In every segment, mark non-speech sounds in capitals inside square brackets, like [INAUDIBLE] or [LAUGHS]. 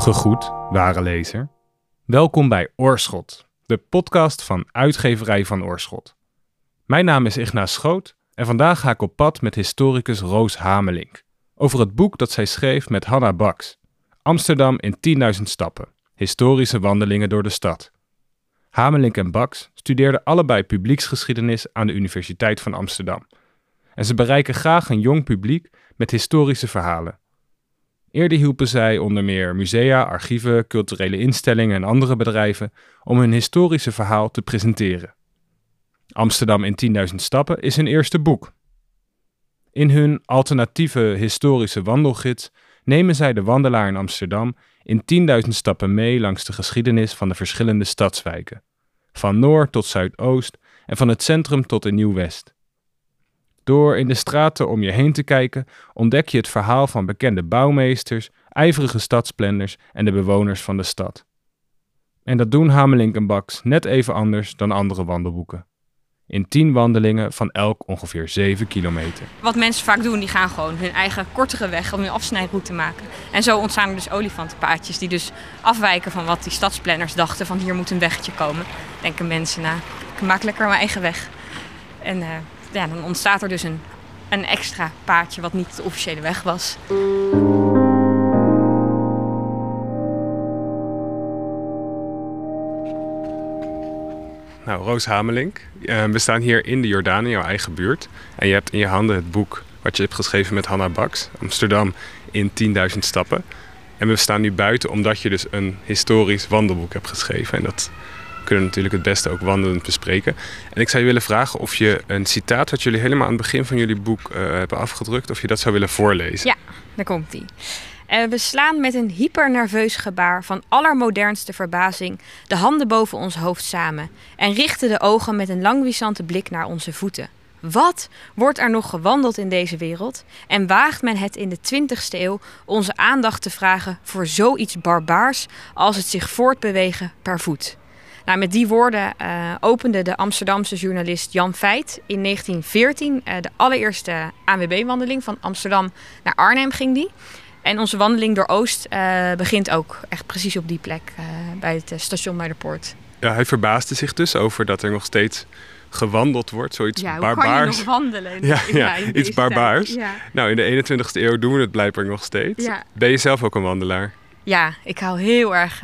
Gegroet, ware lezer. Welkom bij Oorschot, de podcast van uitgeverij van Oorschot. Mijn naam is Ignaas Schoot en vandaag ga ik op pad met historicus Roos Hamelink over het boek dat zij schreef met Hanna Baks, Amsterdam in 10.000 stappen, historische wandelingen door de stad. Hamelink en Baks studeerden allebei publieksgeschiedenis aan de Universiteit van Amsterdam. En ze bereiken graag een jong publiek met historische verhalen. Eerder hielpen zij onder meer musea, archieven, culturele instellingen en andere bedrijven om hun historische verhaal te presenteren. Amsterdam in 10.000 stappen is hun eerste boek. In hun alternatieve historische wandelgids nemen zij de wandelaar in Amsterdam in 10.000 stappen mee langs de geschiedenis van de verschillende stadswijken, van Noord tot Zuidoost en van het centrum tot in Nieuw-West. Door in de straten om je heen te kijken, ontdek je het verhaal van bekende bouwmeesters, ijverige stadsplanners en de bewoners van de stad. En dat doen Hamelink en Baks net even anders dan andere wandelboeken. In tien wandelingen van elk ongeveer 7 kilometer. Wat mensen vaak doen, die gaan gewoon hun eigen kortere weg om hun afsnijroute maken. En zo ontstaan er dus olifantenpaadjes die dus afwijken van wat die stadsplanners dachten van hier moet een weggetje komen. Denken mensen, nou, ik maak lekker mijn eigen weg. En uh, ja, dan ontstaat er dus een, een extra paadje wat niet de officiële weg was. Nou, Roos Hamelink, uh, we staan hier in de Jordaan, in jouw eigen buurt. En je hebt in je handen het boek wat je hebt geschreven met Hanna Baks, Amsterdam in 10.000 stappen. En we staan nu buiten omdat je dus een historisch wandelboek hebt geschreven. En dat kunnen natuurlijk het beste ook wandelend bespreken. En ik zou je willen vragen of je een citaat wat jullie helemaal aan het begin van jullie boek uh, hebben afgedrukt, of je dat zou willen voorlezen. Ja, daar komt die. En we slaan met een hypernerveus gebaar van allermodernste verbazing de handen boven ons hoofd samen en richten de ogen met een langwisante blik naar onze voeten. Wat wordt er nog gewandeld in deze wereld? En waagt men het in de 20ste eeuw onze aandacht te vragen voor zoiets barbaars als het zich voortbewegen per voet? Nou, met die woorden uh, opende de Amsterdamse journalist Jan Veit in 1914 uh, de allereerste ANWB-wandeling van Amsterdam naar Arnhem ging die. En onze wandeling door Oost uh, begint ook echt precies op die plek bij het station Muiderpoort. Ja, hij verbaasde zich dus over dat er nog steeds gewandeld wordt. Zoiets ja, hoe barbaars. Kan je nog wandelen? Ja, ja, ja iets barbaars. Nou, in de 21ste eeuw doen we het blijkbaar nog steeds. Ben je zelf ook een wandelaar? Ja, ik hou heel erg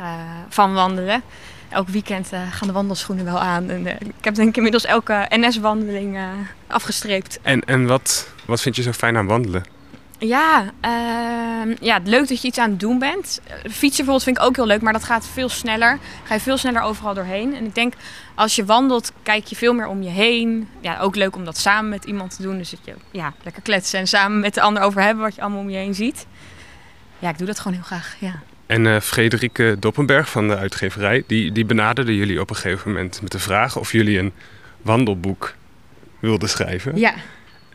van wandelen elk weekend uh, gaan de wandelschoenen wel aan. En, uh, ik heb denk ik inmiddels elke NS-wandeling uh, afgestreept. En, en wat, wat vind je zo fijn aan wandelen? Ja, ehm, ja, leuk dat je iets aan het doen bent. Fietsen bijvoorbeeld vind ik ook heel leuk, maar dat gaat veel sneller. Ga je veel sneller overal doorheen. En ik denk, als je wandelt, kijk je veel meer om je heen. Ja, ook leuk om dat samen met iemand te doen. Dus dat je ja, lekker kletsen en samen met de ander over hebben wat je allemaal om je heen ziet. Ja, ik doe dat gewoon heel graag, ja. En uh, Frederike Doppenberg van de uitgeverij, die, die benaderde jullie op een gegeven moment met de vraag of jullie een wandelboek wilden schrijven. Ja,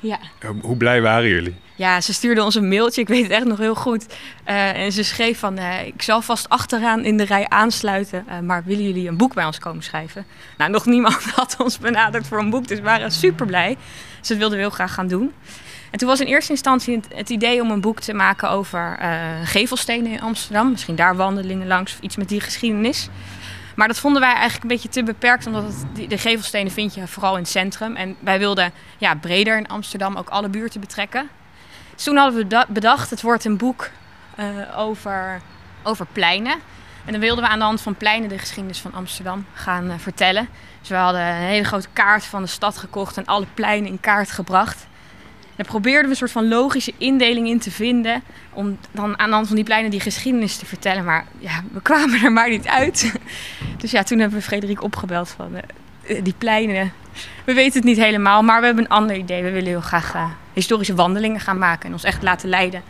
ja. Hoe blij waren jullie? Ja, ze stuurde ons een mailtje, ik weet het echt nog heel goed. Uh, en ze schreef van, ik zal vast achteraan in de rij aansluiten, maar willen jullie een boek bij ons komen schrijven? Nou, nog niemand [LAUGHS] had ons benaderd voor een boek, dus we waren super blij. Dus dat wilden we heel graag gaan doen. En toen was in eerste instantie het, idee om een boek te maken over uh, gevelstenen in Amsterdam. Misschien daar wandelingen langs of iets met die geschiedenis. Maar dat vonden wij eigenlijk een beetje te beperkt, omdat de gevelstenen vind je vooral in het centrum. En wij wilden ja, breder in Amsterdam ook alle buurten betrekken. Dus toen hadden we bedacht, het wordt een boek uh, over, over pleinen. En dan wilden we aan de hand van pleinen de geschiedenis van Amsterdam gaan uh, vertellen. Dus we hadden een hele grote kaart van de stad gekocht en alle pleinen in kaart gebracht. Daar probeerden we een soort van logische indeling in te vinden. Om dan aan de hand van die pleinen die geschiedenis te vertellen. Maar ja, we kwamen er maar niet uit. [LAUGHS] Dus ja, toen hebben we Frederik opgebeld van uh, die pleinen. We weten het niet helemaal, maar we hebben een ander idee. We willen heel graag uh, historische wandelingen gaan maken. En ons echt laten leiden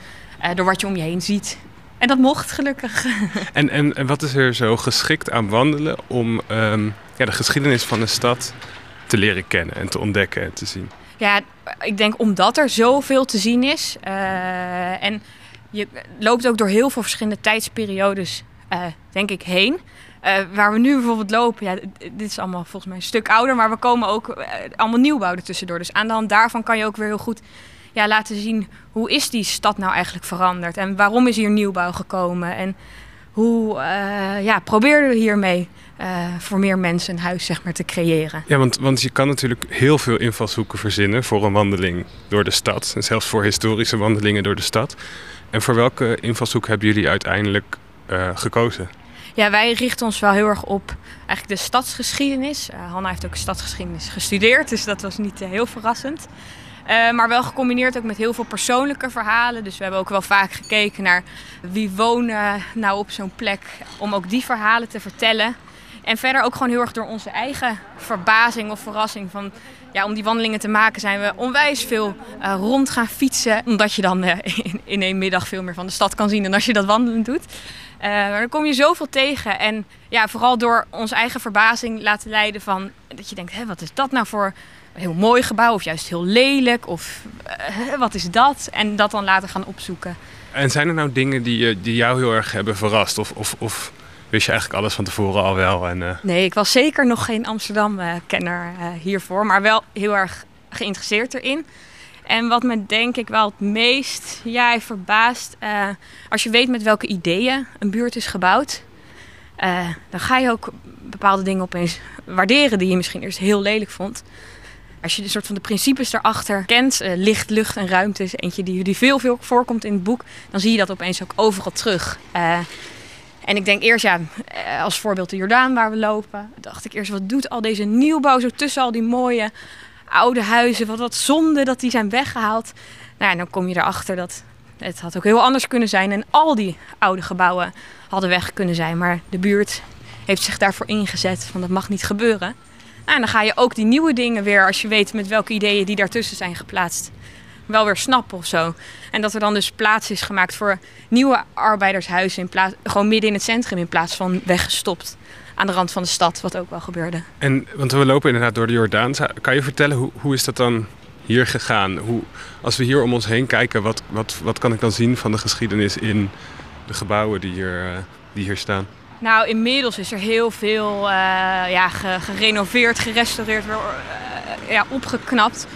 door wat je om je heen ziet. En dat mocht gelukkig. [LAUGHS] En, en, en wat is er zo geschikt aan wandelen om um, ja, de geschiedenis van de stad te leren kennen en te ontdekken en te zien? Ja, ik denk omdat er zoveel te zien is. Uh, en je loopt ook door heel veel verschillende tijdsperiodes, uh, denk ik, heen. Uh, waar we nu bijvoorbeeld lopen, ja, dit is allemaal volgens mij een stuk ouder, maar we komen ook allemaal nieuwbouw ertussendoor. Dus aan de hand daarvan kan je ook weer heel goed ja, laten zien hoe is die stad nou eigenlijk veranderd en waarom is hier nieuwbouw gekomen en hoe ja, probeerden we hiermee voor meer mensen een huis zeg maar, te creëren. Ja, want, want je kan natuurlijk heel veel invalshoeken verzinnen voor een wandeling door de stad. En zelfs voor historische wandelingen door de stad. En voor welke invalshoek hebben jullie uiteindelijk gekozen? Ja, wij richten ons wel heel erg op eigenlijk de stadsgeschiedenis. Uh, Hanna heeft ook stadsgeschiedenis gestudeerd, dus dat was niet heel verrassend. Uh, maar wel gecombineerd ook met heel veel persoonlijke verhalen. Dus we hebben ook wel vaak gekeken naar wie wonen nou op zo'n plek. Om ook die verhalen te vertellen. En verder ook gewoon heel erg door onze eigen verbazing of verrassing. Van, ja, om die wandelingen te maken zijn we onwijs veel uh, rond gaan fietsen. Omdat je dan [LAUGHS] uh, in, één middag veel meer van de stad kan zien dan als je dat wandelen doet. Uh, maar dan kom je zoveel tegen. En ja, vooral door onze eigen verbazing laten leiden van... Dat je denkt, hé, wat is dat nou voor heel mooi gebouw of juist heel lelijk of wat is dat? En dat dan laten gaan opzoeken. En zijn er nou dingen die, die jou heel erg hebben verrast? Of, of, of wist je eigenlijk alles van tevoren al wel? En, uh... Nee, ik was zeker nog geen Amsterdam-kenner uh, hiervoor, maar wel heel erg geïnteresseerd erin. En wat me denk ik wel het meest ja, heeft verbaasd, als je weet met welke ideeën een buurt is gebouwd, dan ga je ook bepaalde dingen opeens waarderen die je misschien eerst heel lelijk vond. Als je de soort van de principes erachter kent, licht, lucht en ruimte is eentje die, die veel, veel voorkomt in het boek, dan zie je dat opeens ook overal terug. En ik denk eerst, ja, eh, als voorbeeld de Jordaan waar we lopen, dacht ik eerst, wat doet al deze nieuwbouw zo tussen al die mooie oude huizen? Wat, wat zonde dat die zijn weggehaald. Nou, en dan kom je erachter dat het had ook heel anders kunnen zijn en al die oude gebouwen hadden weg kunnen zijn. Maar de buurt heeft zich daarvoor ingezet van dat mag niet gebeuren. Nou, en dan ga je ook die nieuwe dingen weer, als je weet met welke ideeën die daartussen zijn geplaatst, wel weer snappen of zo. En dat er dan dus plaats is gemaakt voor nieuwe arbeidershuizen, in plaats, gewoon midden in het centrum in plaats van weggestopt aan de rand van de stad, wat ook wel gebeurde. En, want we lopen inderdaad door de Jordaan. Kan je vertellen, hoe, hoe is dat dan hier gegaan? Hoe, als we hier om ons heen kijken, wat, wat, wat kan ik dan zien van de geschiedenis in de gebouwen die hier, uh, die hier staan? Nou, inmiddels is er heel veel uh, ja, gerenoveerd, gerestaureerd, weer, uh, ja, opgeknapt.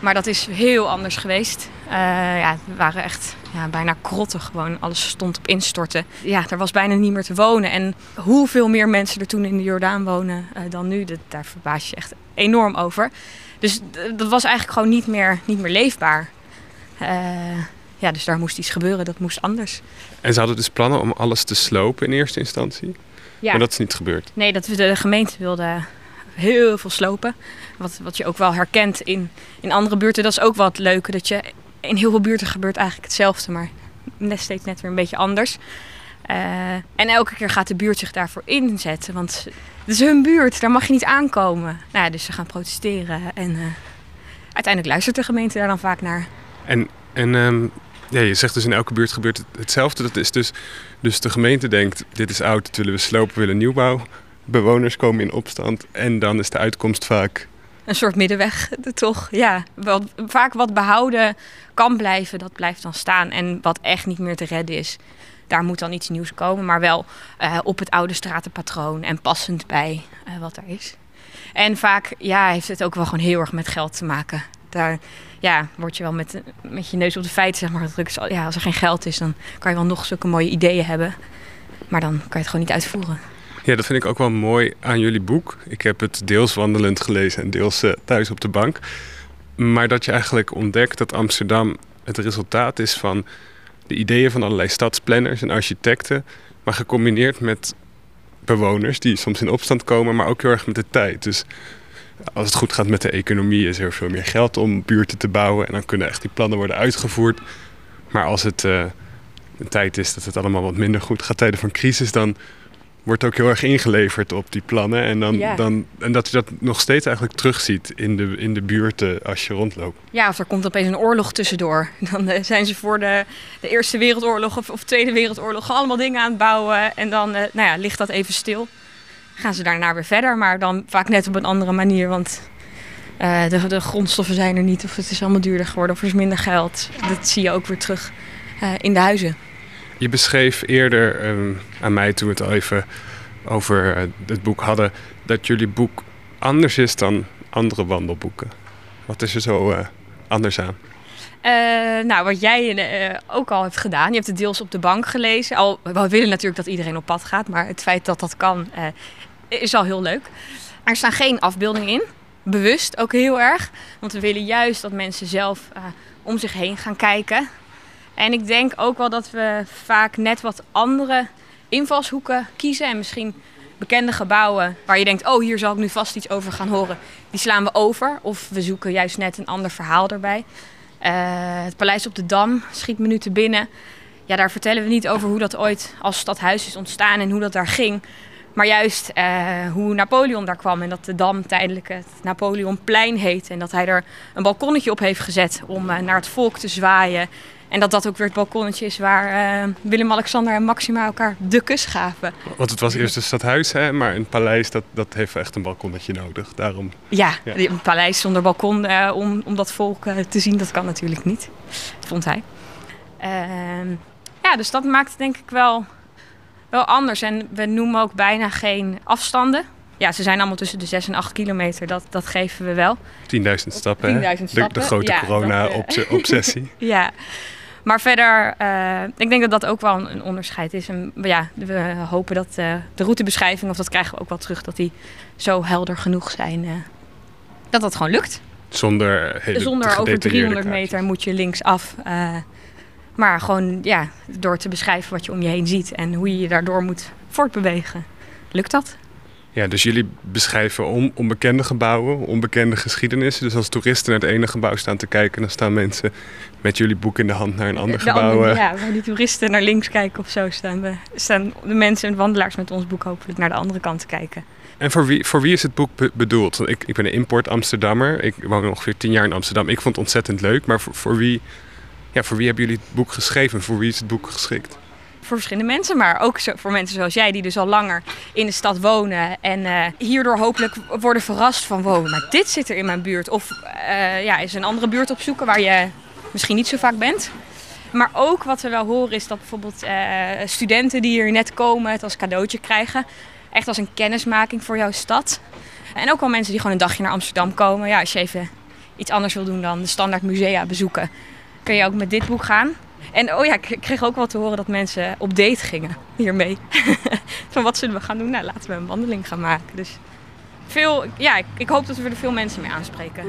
Maar dat is heel anders geweest. Uh, ja, het waren echt ja, bijna krotten gewoon. Alles stond op instorten. Ja, er was bijna niet meer te wonen. En hoeveel meer mensen er toen in de Jordaan wonen dan nu, dat, daar verbaas je echt enorm over. Dus dat was eigenlijk gewoon niet meer, niet meer leefbaar ja, dus daar moest iets gebeuren, dat moest anders. En ze hadden dus plannen om alles te slopen in eerste instantie? Ja. Maar dat is niet gebeurd? Nee, dat we de gemeente wilde heel veel slopen. Wat, wat je ook wel herkent in, in andere buurten. Dat is ook wat leuke, dat je in heel veel buurten gebeurt eigenlijk hetzelfde, maar net steeds net weer een beetje anders. Uh, en elke keer gaat de buurt zich daarvoor inzetten, want het is hun buurt, daar mag je niet aankomen. Nou ja, dus ze gaan protesteren en uh, uiteindelijk luistert de gemeente daar dan vaak naar. En, en ja, je zegt dus in elke buurt gebeurt hetzelfde. Dat is dus, dus de gemeente denkt, dit is oud, dit willen we slopen, we willen nieuwbouw. Bewoners komen in opstand en dan is de uitkomst vaak... Een soort middenweg, toch? Ja, vaak wat behouden kan blijven, dat blijft dan staan. En wat echt niet meer te redden is, daar moet dan iets nieuws komen. Maar wel uh, op het oude stratenpatroon en passend bij uh, wat er is. En vaak ja, heeft het ook wel gewoon heel erg met geld te maken. Daar ja, word je wel met, met je neus op de feiten zeg maar. Ja, als er geen geld is, dan kan je wel nog zulke mooie ideeën hebben. Maar dan kan je het gewoon niet uitvoeren. Ja, dat vind ik ook wel mooi aan jullie boek. Ik heb het deels wandelend gelezen en deels uh, thuis op de bank. Maar dat je eigenlijk ontdekt dat Amsterdam het resultaat is van de ideeën van allerlei stadsplanners en architecten. Maar gecombineerd met bewoners die soms in opstand komen, maar ook heel erg met de tijd. Dus als het goed gaat met de economie, is er veel meer geld om buurten te bouwen. En dan kunnen echt die plannen worden uitgevoerd. Maar als het uh, een tijd is dat het allemaal wat minder goed gaat, tijden van crisis, dan wordt ook heel erg ingeleverd op die plannen. En, dan, dan, en dat je dat nog steeds eigenlijk terugziet in de, in de buurten als je rondloopt. Ja, of er komt opeens een oorlog tussendoor. [LAUGHS] Dan uh, zijn ze voor de, de Eerste Wereldoorlog of, of Tweede Wereldoorlog allemaal dingen aan het bouwen. En dan uh, nou ja, ligt dat even stil gaan ze daarna weer verder. Maar dan vaak net op een andere manier. Want uh, de, de, grondstoffen zijn er niet. Of het is allemaal duurder geworden. Of er is minder geld. Dat zie je ook weer terug in de huizen. Je beschreef eerder um, aan mij toen we het al even over uh, het boek hadden. Dat jullie boek anders is dan andere wandelboeken. Wat is er zo anders aan? nou, wat jij ook al hebt gedaan. Je hebt het deels op de bank gelezen. Al, we willen natuurlijk dat iedereen op pad gaat. Maar het feit dat dat kan, is al heel leuk. Er staan geen afbeeldingen in. Bewust ook heel erg. Want we willen juist dat mensen zelf om zich heen gaan kijken. En ik denk ook wel dat we vaak net wat andere invalshoeken kiezen. En misschien bekende gebouwen waar je denkt, oh hier zal ik nu vast iets over gaan horen. Die slaan we over. Of we zoeken juist net een ander verhaal erbij. Uh, het Paleis op de Dam schiet me nu te binnen. Ja, daar vertellen we niet over hoe dat ooit als stadhuis is ontstaan en hoe dat daar ging. Maar juist uh, hoe Napoleon daar kwam en dat de Dam tijdelijk het Napoleonplein heet. En dat hij er een balkonnetje op heeft gezet om uh, naar het volk te zwaaien. En dat dat ook weer het balkonnetje is waar uh, Willem-Alexander en Maxima elkaar de kus gaven. Want het was eerst een stadhuis, hè? maar een paleis dat, dat heeft echt een balkonnetje nodig. Daarom... Ja, een paleis zonder balkon uh, om, om dat volk uh, te zien, dat kan natuurlijk niet, vond hij. Ehm, ja, dus dat maakt het denk ik wel, wel anders. En we noemen ook bijna geen afstanden. Ja, ze zijn allemaal tussen de 6 en 8 kilometer, dat, dat geven we wel. 10.000 stappen, 10 stappen. De, de, grote ja, corona-obsessie. [LAUGHS] ja, maar verder, uh, ik denk dat dat ook wel een, onderscheid is. En ja, we hopen dat uh, de routebeschrijving, of dat krijgen we ook wel terug, dat die zo helder genoeg zijn. Uh, dat dat gewoon lukt. Zonder, hele Zonder over 300 meter moet je linksaf. maar gewoon ja, door te beschrijven wat je om je heen ziet en hoe je je daardoor moet voortbewegen. Lukt dat? Ja, dus jullie beschrijven on, onbekende gebouwen, onbekende geschiedenissen. Dus als toeristen naar het ene gebouw staan te kijken, dan staan mensen met jullie boek in de hand naar een ander gebouw. ja, waar die toeristen naar links kijken of zo staan, we, staan de mensen en wandelaars met ons boek hopelijk naar de andere kant te kijken. En voor wie, voor wie is het boek bedoeld? Ik, ik ben een import Amsterdammer. Ik woon ongeveer tien jaar in Amsterdam. Ik vond het ontzettend leuk. Maar voor, voor, wie, ja, voor wie hebben jullie het boek geschreven? Voor wie is het boek geschikt? Voor verschillende mensen, maar ook voor mensen zoals jij die dus al langer in de stad wonen en uh, hierdoor hopelijk worden verrast van wow, maar dit zit er in mijn buurt. Of uh, ja, is een andere buurt opzoeken waar je misschien niet zo vaak bent. Maar ook wat we wel horen is dat bijvoorbeeld uh, studenten die hier net komen het als cadeautje krijgen. Echt als een kennismaking voor jouw stad. En ook wel mensen die gewoon een dagje naar Amsterdam komen. Ja, als je even iets anders wil doen dan de standaard musea bezoeken, kun je ook met dit boek gaan. En oh ja, ik kreeg ook wel te horen dat mensen op date gingen hiermee. [LAUGHS] Van wat zullen we gaan doen? Nou, laten we een wandeling gaan maken. Dus veel, ja, ik, hoop dat we er veel mensen mee aanspreken.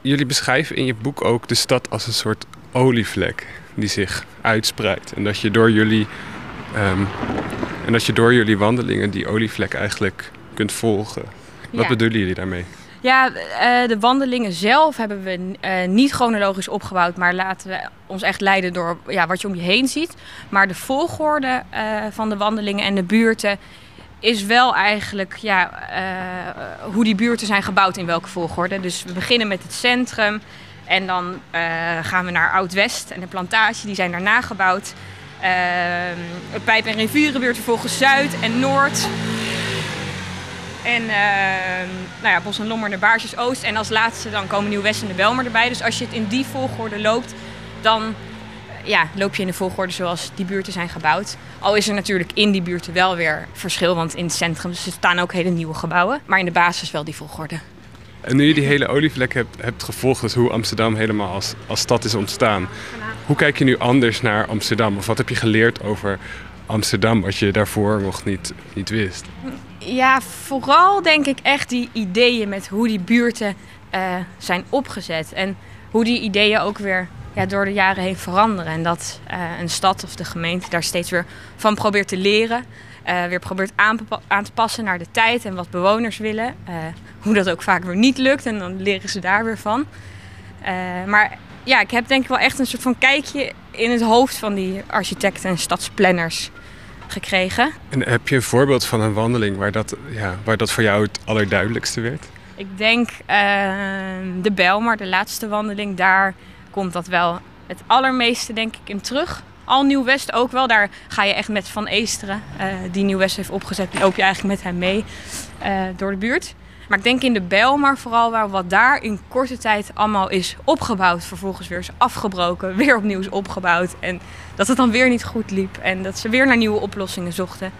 Jullie beschrijven in je boek ook de stad als een soort olievlek die zich uitspreidt. En dat je door jullie, um, en dat je door jullie wandelingen die olievlek eigenlijk kunt volgen. Wat bedoelen jullie daarmee? Ja, uh, de wandelingen zelf hebben we uh, niet chronologisch opgebouwd, maar laten we ons echt leiden door ja, wat je om je heen ziet. Maar de volgorde uh, van de wandelingen en de buurten is wel eigenlijk ja, hoe die buurten zijn gebouwd in welke volgorde. Dus we beginnen met het centrum en dan gaan we naar Oud-West en de plantage, die zijn daarna gebouwd. het Pijp- en Rivierenbuurt vervolgens Zuid en Noord. En uh, nou ja, Bos en Lommer de Baarsjes Oost. En als laatste dan komen Nieuw-West en de Belmer erbij. Dus als je het in die volgorde loopt, dan eh, ja, loop je in de volgorde zoals die buurten zijn gebouwd. Al is er natuurlijk in die buurten wel weer verschil, want in het centrum staan ook hele nieuwe gebouwen. Maar in de basis wel die volgorde. En nu je die hele olievlek hebt, hebt gevolgd, dus hoe Amsterdam helemaal als, als stad is ontstaan. Hoe kijk je nu anders naar Amsterdam? Of wat heb je geleerd over Amsterdam wat je daarvoor nog niet, niet wist? Ja, vooral denk ik echt die ideeën met hoe die buurten uh, zijn opgezet. En hoe die ideeën ook weer ja, door de jaren heen veranderen. En dat uh, een stad of de gemeente daar steeds weer van probeert te leren. Uh, weer probeert aan, aan, te passen naar de tijd en wat bewoners willen. hoe dat ook vaak weer niet lukt en dan leren ze daar weer van. maar ja, ik heb denk ik wel echt een soort van kijkje in het hoofd van die architecten en stadsplanners gekregen. En heb je een voorbeeld van een wandeling waar dat, ja, waar dat voor jou het allerduidelijkste werd? Ik denk uh, de Belmar, de laatste wandeling, daar komt dat wel het allermeeste denk ik in terug. Al Nieuw-West ook wel, daar ga je echt met Van Eesteren, uh, die Nieuw-West heeft opgezet, loop je eigenlijk met hem mee uh, door de buurt. Maar ik denk in de Bijl, maar vooral waar wat daar in korte tijd allemaal is opgebouwd. Vervolgens weer is afgebroken, [LAUGHS] weer opnieuw is opgebouwd. En dat het dan weer niet goed liep. En dat ze weer naar nieuwe oplossingen zochten.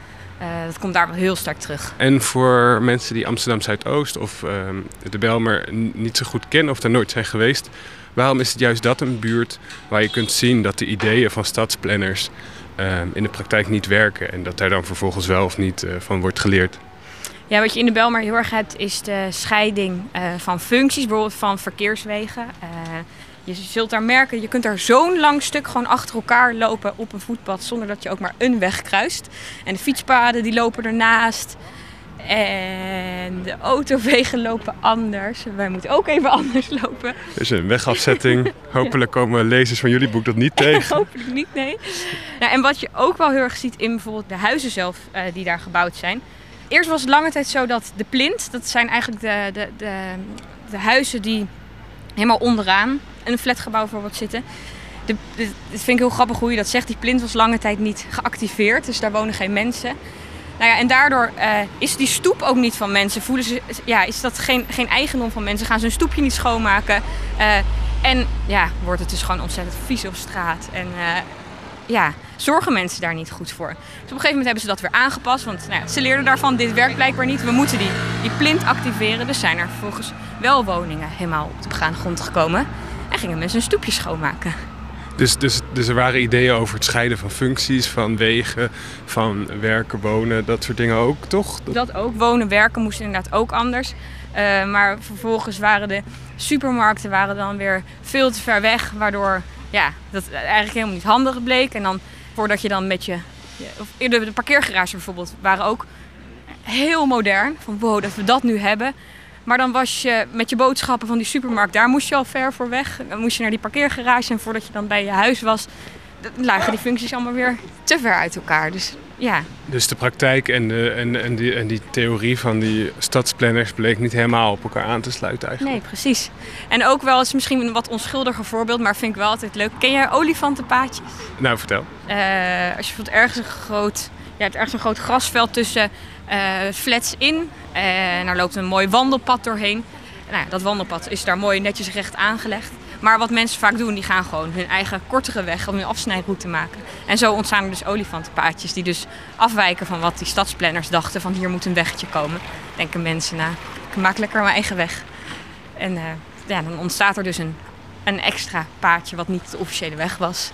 dat komt daar wel heel sterk terug. En voor mensen die Amsterdam Zuidoost of ehm, de Belmer niet zo goed kennen of daar nooit zijn geweest, waarom is het juist dat een buurt waar je kunt zien dat de ideeën van stadsplanners ehm, in de praktijk niet werken en dat daar dan vervolgens wel of niet van wordt geleerd? Ja, wat je in de Belmar heel erg hebt, is de scheiding uh, van functies, bijvoorbeeld van verkeerswegen. Uh, je zult daar merken, je kunt daar zo'n lang stuk gewoon achter elkaar lopen op een voetpad zonder dat je ook maar een weg kruist. En de fietspaden die lopen ernaast. En de autovegen lopen anders. Wij moeten ook even anders lopen. Is een wegafzetting. [LAUGHS] Hopelijk komen lezers van jullie boek dat niet tegen. [LAUGHS] Hopelijk niet, nee. Nou, en wat je ook wel heel erg ziet in bijvoorbeeld de huizen zelf uh, die daar gebouwd zijn Eerst was het lange tijd zo dat de plint, dat zijn eigenlijk de, de, de, de huizen die helemaal onderaan een flatgebouw voor wat zitten. De, de, dat vind ik heel grappig hoe je dat zegt. Die plint was lange tijd niet geactiveerd, dus daar wonen geen mensen. Nou ja, en daardoor uh, is die stoep ook niet van mensen. Voelen ze, ja, is dat geen, geen eigendom van mensen? Gaan ze hun stoepje niet schoonmaken? Uh, en ja, wordt het dus gewoon ontzettend vies op straat. En uh, ja, zorgen mensen daar niet goed voor. Dus op een gegeven moment hebben ze dat weer aangepast. Want nou ja, ze leerden daarvan, dit werkt blijkbaar niet. We moeten die, die plint activeren. Dus zijn er vervolgens wel woningen helemaal op de begaande grond gekomen. En gingen mensen hun stoepjes schoonmaken. Dus, dus, dus er waren ideeën over het scheiden van functies, van wegen, van werken, wonen, dat soort dingen ook, toch? Dat, ook. Wonen, werken moest inderdaad ook anders. Uh, maar vervolgens waren de supermarkten waren dan weer veel te ver weg, waardoor ja, dat eigenlijk helemaal niet handig bleek. En dan voordat je dan met je. Of de parkeergarage bijvoorbeeld waren ook heel modern. Van wow, dat we dat nu hebben. Maar dan was je met je boodschappen van die supermarkt, daar moest je al ver voor weg. Dan moest je naar die parkeergarage en voordat je dan bij je huis was, lagen die functies allemaal weer te ver uit elkaar. Dus ja. Dus de praktijk en, de, en, en, die, en die theorie van die stadsplanners bleek niet helemaal op elkaar aan te sluiten eigenlijk. Nee, precies. En ook wel, is misschien een wat onschuldiger voorbeeld, maar vind ik wel altijd leuk. Ken jij olifantenpaadjes? Nou, vertel. Uh, als je bijvoorbeeld ergens een groot, ja, ergens een groot grasveld tussen uh, flats in. En daar loopt een mooi wandelpad doorheen. Nou, dat wandelpad is daar mooi netjes recht aangelegd. Maar wat mensen vaak doen, die gaan gewoon hun eigen kortere weg om hun afsnijroute maken. En zo ontstaan er dus olifantenpaadjes die dus afwijken van wat die stadsplanners dachten van hier moet een weggetje komen. Denken mensen, nou, ik maak lekker mijn eigen weg. En uh, ja, dan ontstaat er dus een, een extra paadje wat niet de officiële weg was.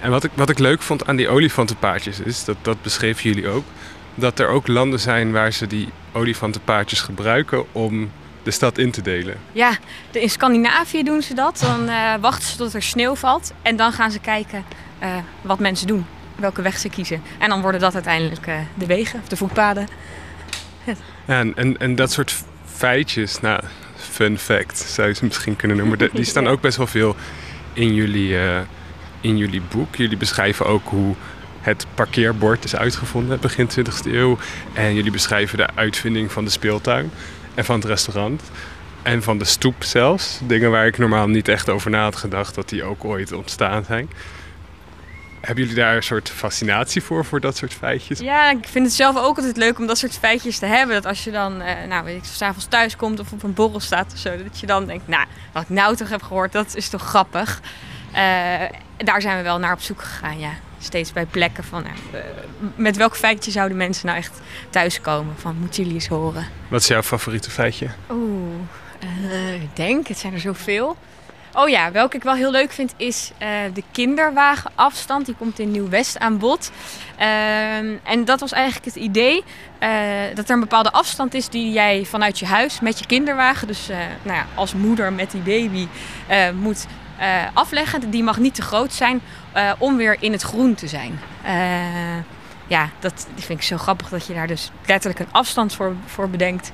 En wat ik, wat ik leuk vond aan die olifantenpaadjes is, dat, dat beschreven jullie ook, dat er ook landen zijn waar ze die olifantenpaadjes gebruiken om de stad in te delen. Ja, in Scandinavië doen ze dat. Dan uh, wachten ze tot er sneeuw valt en dan gaan ze kijken uh, wat mensen doen, welke weg ze kiezen. En dan worden dat uiteindelijk uh, de wegen of de voetpaden. Ja, en, en, en dat soort feitjes, nou, fun fact zou je ze misschien kunnen noemen, die staan [LAUGHS] ook best wel veel in jullie, in jullie boek. Jullie beschrijven ook hoe het parkeerbord is uitgevonden begin 20e eeuw. En jullie beschrijven de uitvinding van de speeltuin en van het restaurant. En van de stoep zelfs. Dingen waar ik normaal niet echt over na had gedacht dat die ook ooit ontstaan zijn. Hebben jullie daar een soort fascinatie voor, voor dat soort feitjes? Ja, ik vind het zelf ook altijd leuk om dat soort feitjes te hebben. Dat als je dan, eh, nou weet ik, s'avonds thuis komt of op een borrel staat of zo, dat je dan denkt, nou, wat ik nou toch heb gehoord, dat is toch grappig. Uh, daar zijn we wel naar op zoek gegaan, ja steeds bij plekken van uh, met welk feitje zouden mensen nou echt thuiskomen? Van moeten jullie eens horen. Wat is jouw favoriete feitje? Oeh, uh, ik denk, het zijn er zoveel. Oh ja, welke ik wel heel leuk vind is uh, de kinderwagenafstand. Die komt in Nieuw-West aan bod. Ehm, en dat was eigenlijk het idee dat er een bepaalde afstand is die jij vanuit je huis met je kinderwagen, dus nou ja, als moeder met die baby, moet uh, afleggen. Die mag niet te groot zijn uh, om weer in het groen te zijn. Uh, ja, dat vind ik zo grappig dat je daar dus letterlijk een afstand voor, voor bedenkt.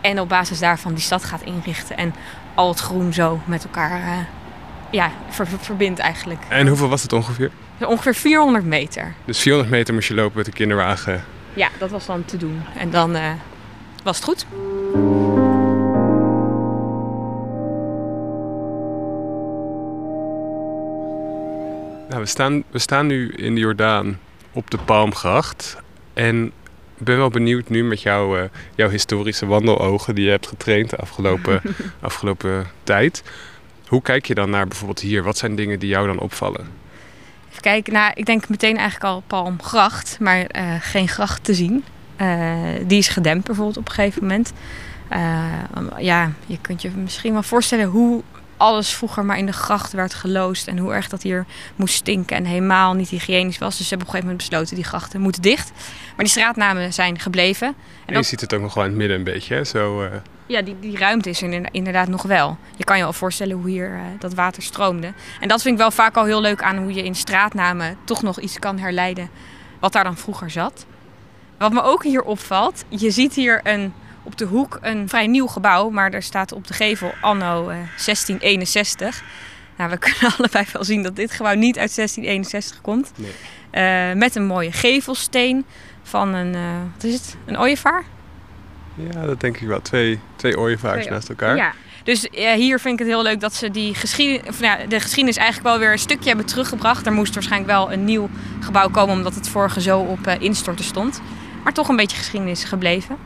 En op basis daarvan die stad gaat inrichten. En al het groen zo met elkaar ja, ver, ver, verbindt eigenlijk. En hoeveel was het ongeveer? Ongeveer 400 meter. Dus 400 meter moest je lopen met de kinderwagen? Ja, dat was dan te doen. En dan was het goed. We, staan, we staan nu in de Jordaan op de Palmgracht. En ik ben wel benieuwd nu met jouw, uh, jouw historische wandelogen die je hebt getraind de afgelopen, [LAUGHS] afgelopen tijd. Hoe kijk je dan naar bijvoorbeeld hier? Wat zijn dingen die jou dan opvallen? Even kijken. Nou, ik denk meteen eigenlijk al Palmgracht, maar uh, geen gracht te zien. Uh, die is gedempt bijvoorbeeld op een gegeven moment. Ja, je kunt je misschien wel voorstellen hoe alles vroeger maar in de gracht werd geloosd. En hoe erg dat hier moest stinken en helemaal niet hygiënisch was. Dus ze hebben op een gegeven moment besloten die grachten moeten dicht. Maar die straatnamen zijn gebleven. En, en je ziet het ook nog wel in het midden een beetje, hè? Zo, uh... Ja, die, die ruimte is er inderdaad nog wel. Je kan je wel voorstellen hoe hier uh, dat water stroomde. En dat vind ik wel vaak al heel leuk aan hoe je in straatnamen toch nog iets kan herleiden wat daar dan vroeger zat. Wat me ook hier opvalt, je ziet hier een op de hoek een vrij nieuw gebouw, maar er staat op de gevel anno uh, 1661. Nou, we [LAUGHS] kunnen allebei wel zien dat dit gebouw niet uit 1661 komt. Nee. Uh, met een mooie gevelsteen van een, uh, wat is het, een ooievaar? Ja, dat denk ik wel. Twee, twee ooievaars twee, naast elkaar. Ja. Dus uh, hier vind ik het heel leuk dat ze die geschiedenis, of, nou, de geschiedenis eigenlijk wel weer een stukje hebben teruggebracht. Er moest waarschijnlijk wel een nieuw gebouw komen omdat het vorige zo op instorten stond. Maar toch een beetje geschiedenis gebleven.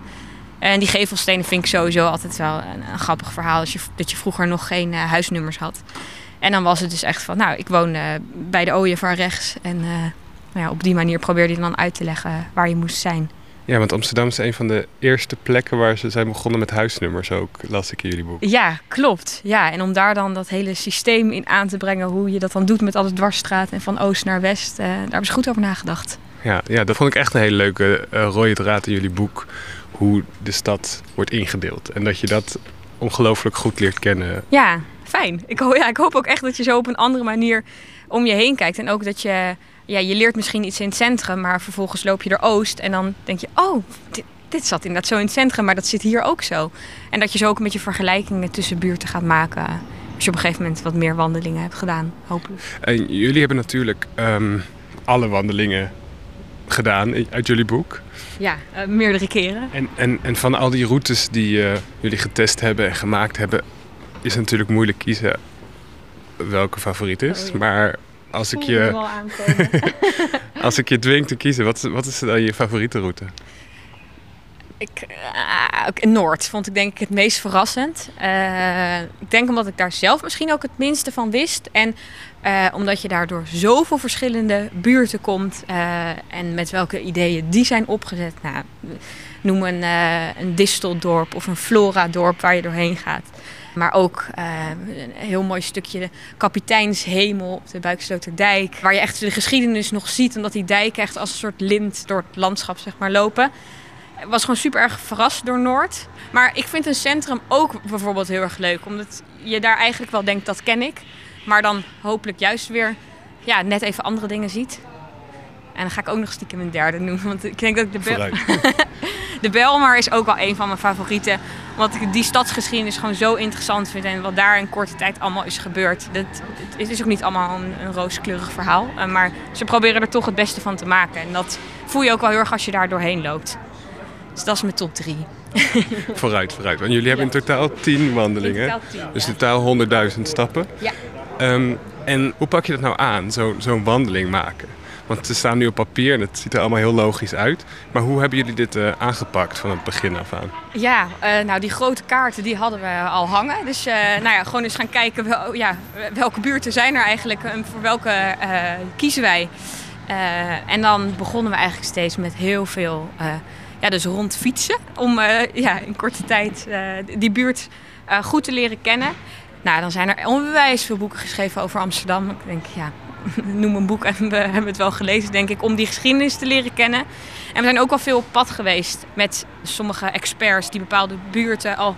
En die gevelstenen vind ik sowieso altijd wel een, een grappig verhaal. Dat je, dat je vroeger nog geen uh, huisnummers had. En dan was het dus echt van, nou, ik woon uh, bij de ooievaar rechts. En uh, nou ja, op die manier probeerde je dan uit te leggen waar je moest zijn. Ja, want Amsterdam is een van de eerste plekken waar ze zijn begonnen met huisnummers ook, las ik in jullie boek. Ja, klopt. Ja, en om daar dan dat hele systeem in aan te brengen, hoe je dat dan doet met alle dwarsstraat en van oost naar west, daar hebben ze goed over nagedacht. Ja, ja, dat vond ik echt een hele leuke rode draad in jullie boek hoe de stad wordt ingedeeld. En dat je dat ongelooflijk goed leert kennen. Ja, fijn. Ik, ho ja, ik hoop ook echt dat je zo op een andere manier om je heen kijkt. En ook dat je, ja, je leert misschien iets in het centrum, maar vervolgens loop je er oost en dan denk je, oh, dit, dit zat inderdaad zo in het centrum, maar dat zit hier ook zo. En dat je zo ook een beetje vergelijkingen tussen buurten gaat maken. Als je op een gegeven moment wat meer wandelingen hebt gedaan, hopelijk. En jullie hebben natuurlijk um, alle wandelingen gedaan uit jullie boek. Ja, uh, meerdere keren. En, en, en van al die routes die uh, jullie getest hebben en gemaakt hebben, is het natuurlijk moeilijk kiezen welke favoriet is. Oh, ja. Maar als ik, je, [LAUGHS] als ik je dwing te kiezen, wat, wat is dan je favoriete route? Ik, uh, Noord vond ik denk ik het meest verrassend. Uh, ik denk omdat ik daar zelf misschien ook het minste van wist. En uh, omdat je daardoor zoveel verschillende buurten komt. en met welke ideeën die zijn opgezet. Nou, noem een, een disteldorp of een floradorp waar je doorheen gaat. Maar ook een heel mooi stukje kapiteinshemel op de Buiksloterdijk. Waar je echt de geschiedenis nog ziet. Omdat die dijken echt als een soort lint door het landschap zeg maar, lopen. Ik was gewoon super erg verrast door Noord. Maar ik vind een centrum ook bijvoorbeeld heel erg leuk. Omdat je daar eigenlijk wel denkt, dat ken ik. Maar dan hopelijk juist weer ja, net even andere dingen ziet. En dan ga ik ook nog stiekem een derde noemen. Want ik denk dat ik de Bel... [LAUGHS] de Belmar is ook wel een van mijn favorieten. Omdat ik die stadsgeschiedenis gewoon zo interessant vind. En wat daar in korte tijd allemaal is gebeurd. Dat, het is ook niet allemaal een, een rooskleurig verhaal. Maar ze proberen er toch het beste van te maken. En dat voel je ook wel heel erg als je daar doorheen loopt. Dus dat is mijn top 3. [LAUGHS] vooruit, vooruit. Want jullie hebben in totaal 10 wandelingen. In totaal 10, dus in totaal 100.000 stappen. Ja. Um, en hoe pak je dat nou aan, zo'n zo wandeling maken? Want ze staan nu op papier en het ziet er allemaal heel logisch uit. Maar hoe hebben jullie dit uh, aangepakt van het begin af aan? Ja, uh, nou die grote kaarten die hadden we al hangen. Dus uh, nou ja, gewoon eens gaan kijken wel, ja, welke buurten zijn er eigenlijk en voor welke kiezen wij. en dan begonnen we eigenlijk steeds met heel veel ja, dus rond fietsen. Om uh, ja, in korte tijd uh, die buurt uh, goed te leren kennen. Nou, dan zijn er onwijs veel boeken geschreven over Amsterdam. Ik denk, ja, [LAUGHS] noem een boek en we hebben het wel gelezen, denk ik, om die geschiedenis te leren kennen. En we zijn ook al veel op pad geweest met sommige experts die bepaalde buurten al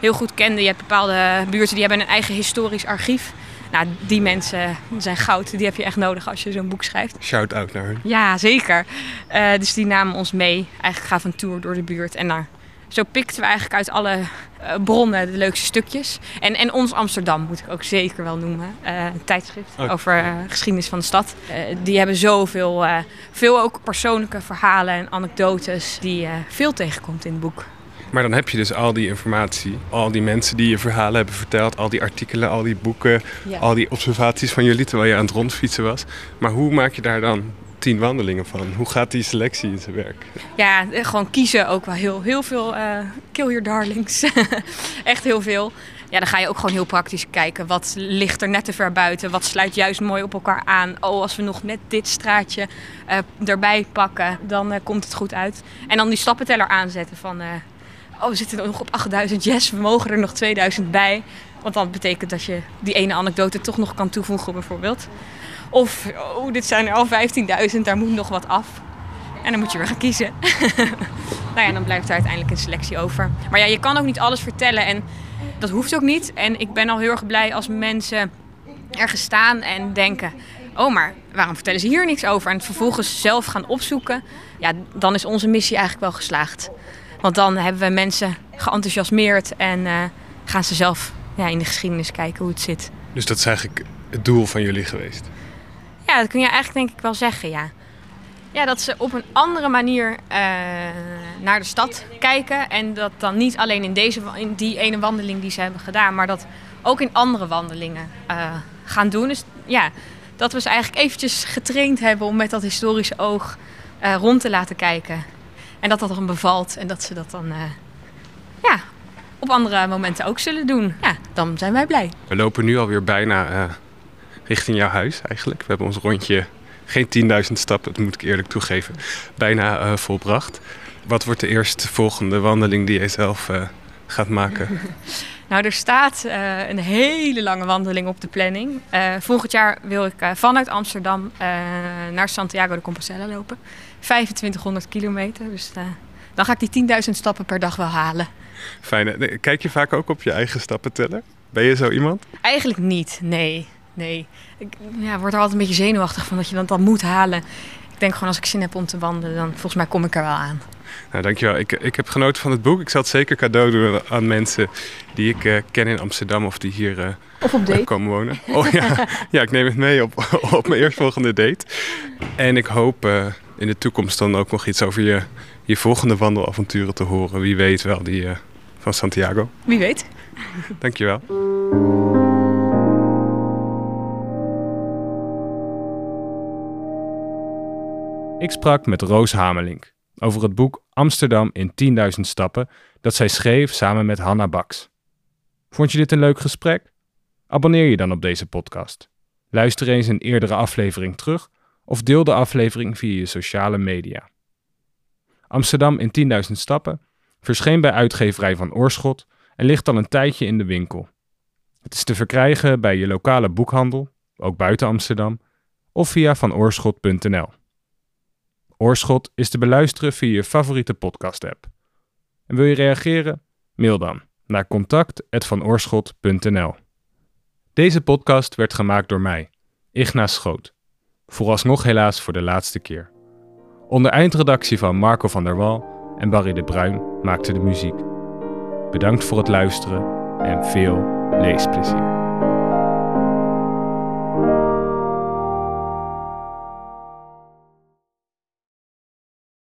heel goed kenden. Je hebt bepaalde buurten die hebben een eigen historisch archief. Nou, die mensen zijn goud. Die heb je echt nodig als je zo'n boek schrijft. Shout-out naar hun. Ja, zeker. Uh, dus die namen ons mee. Eigenlijk gaf een tour door de buurt. En daar, zo pikten we eigenlijk uit alle uh, bronnen de leukste stukjes. En, en ons Amsterdam moet ik ook zeker wel noemen. Uh, een tijdschrift okay. over geschiedenis van de stad. die hebben zoveel, veel ook persoonlijke verhalen en anekdotes die je veel tegenkomt in het boek. Maar dan heb je dus al die informatie, al die mensen die je verhalen hebben verteld, al die artikelen, al die boeken, ja. al die observaties van jullie terwijl je aan het rondfietsen was. Maar hoe maak je daar dan tien wandelingen van? Hoe gaat die selectie in zijn werk? Ja, gewoon kiezen ook wel heel, heel veel uh, kill your darlings. [LAUGHS] Echt heel veel. ja, dan ga je ook gewoon heel praktisch kijken. Wat ligt er net te ver buiten? Wat sluit juist mooi op elkaar aan? Oh, als we nog net dit straatje uh, erbij pakken, dan uh, komt het goed uit. En dan die stappenteller aanzetten van... Oh, we zitten nog op 8000. Yes, we mogen er nog 2000 bij. Want dan betekent dat je die ene anekdote toch nog kan toevoegen bijvoorbeeld. Of, oh, dit zijn er al 15.000, daar moet nog wat af. En dan moet je weer gaan kiezen. [LAUGHS] nou ja, dan blijft er uiteindelijk een selectie over. Maar ja, je kan ook niet alles vertellen en dat hoeft ook niet. En ik ben al heel erg blij als mensen ergens staan en denken... oh, maar waarom vertellen ze hier niks over? En vervolgens zelf gaan opzoeken. Ja, dan is onze missie eigenlijk wel geslaagd. Want dan hebben we mensen geenthousiasmeerd en uh, gaan ze zelf ja, in de geschiedenis kijken hoe het zit. Dus dat is eigenlijk het doel van jullie geweest? Ja, dat kun je eigenlijk denk ik wel zeggen, ja. Ja, dat ze op een andere manier uh, naar de stad kijken. En dat dan niet alleen in, deze, in die ene wandeling die ze hebben gedaan, maar dat ook in andere wandelingen uh, gaan doen. Dus ja, dat we ze eigenlijk eventjes getraind hebben om met dat historische oog uh, rond te laten kijken. En dat dat dan bevalt en dat ze dat dan ja, op andere momenten ook zullen doen. Ja, dan zijn wij blij. We lopen nu alweer bijna richting jouw huis eigenlijk. We hebben ons rondje geen 10.000 stappen, dat moet ik eerlijk toegeven, bijna uh, volbracht. Wat wordt de eerste volgende wandeling die jij zelf uh, gaat maken? [LAUGHS] Nou, er staat uh, een hele lange wandeling op de planning. volgend jaar wil ik vanuit Amsterdam naar Santiago de Compostela lopen. 2500 kilometer, dus dan ga ik die 10.000 stappen per dag wel halen. Fijn. Kijk je vaak ook op je eigen stappen tellen? Ben je zo iemand? Eigenlijk niet, nee. Nee, ik ja, word er altijd een beetje zenuwachtig van dat je dat dan moet halen. Ik denk gewoon als ik zin heb om te wandelen, dan volgens mij kom ik er wel aan. Nou, dankjewel. Ik, ik heb genoten van het boek. Ik zal het zeker cadeau doen aan mensen die ik uh, ken in Amsterdam of die hier uh, of op date. komen wonen. Oh ja, [LAUGHS] ja, ik neem het mee op, op mijn eerstvolgende date. En ik hoop uh, in de toekomst dan ook nog iets over je, je volgende wandelavonturen te horen. Wie weet wel, die van Santiago. Wie weet. Dankjewel. Ik sprak met Roos Hamelink over het boek Amsterdam in 10.000 stappen dat zij schreef samen met Hanna Baks. Vond je dit een leuk gesprek? Abonneer je dan op deze podcast. Luister eens een eerdere aflevering terug of deel de aflevering via je sociale media. Amsterdam in 10.000 stappen verscheen bij uitgeverij van Oorschot en ligt al een tijdje in de winkel. Het is te verkrijgen bij je lokale boekhandel, ook buiten Amsterdam, of via vanoorschot.nl. Oorschot is te beluisteren via je favoriete podcast-app. En wil je reageren? Mail dan naar contact.vanoorschot.nl. Deze podcast werd gemaakt door mij, Ignaas Schoot. Vooralsnog helaas voor de laatste keer. Onder eindredactie van Marco van der Wal en Barry de Bruin maakte de muziek. Bedankt voor het luisteren en veel leesplezier.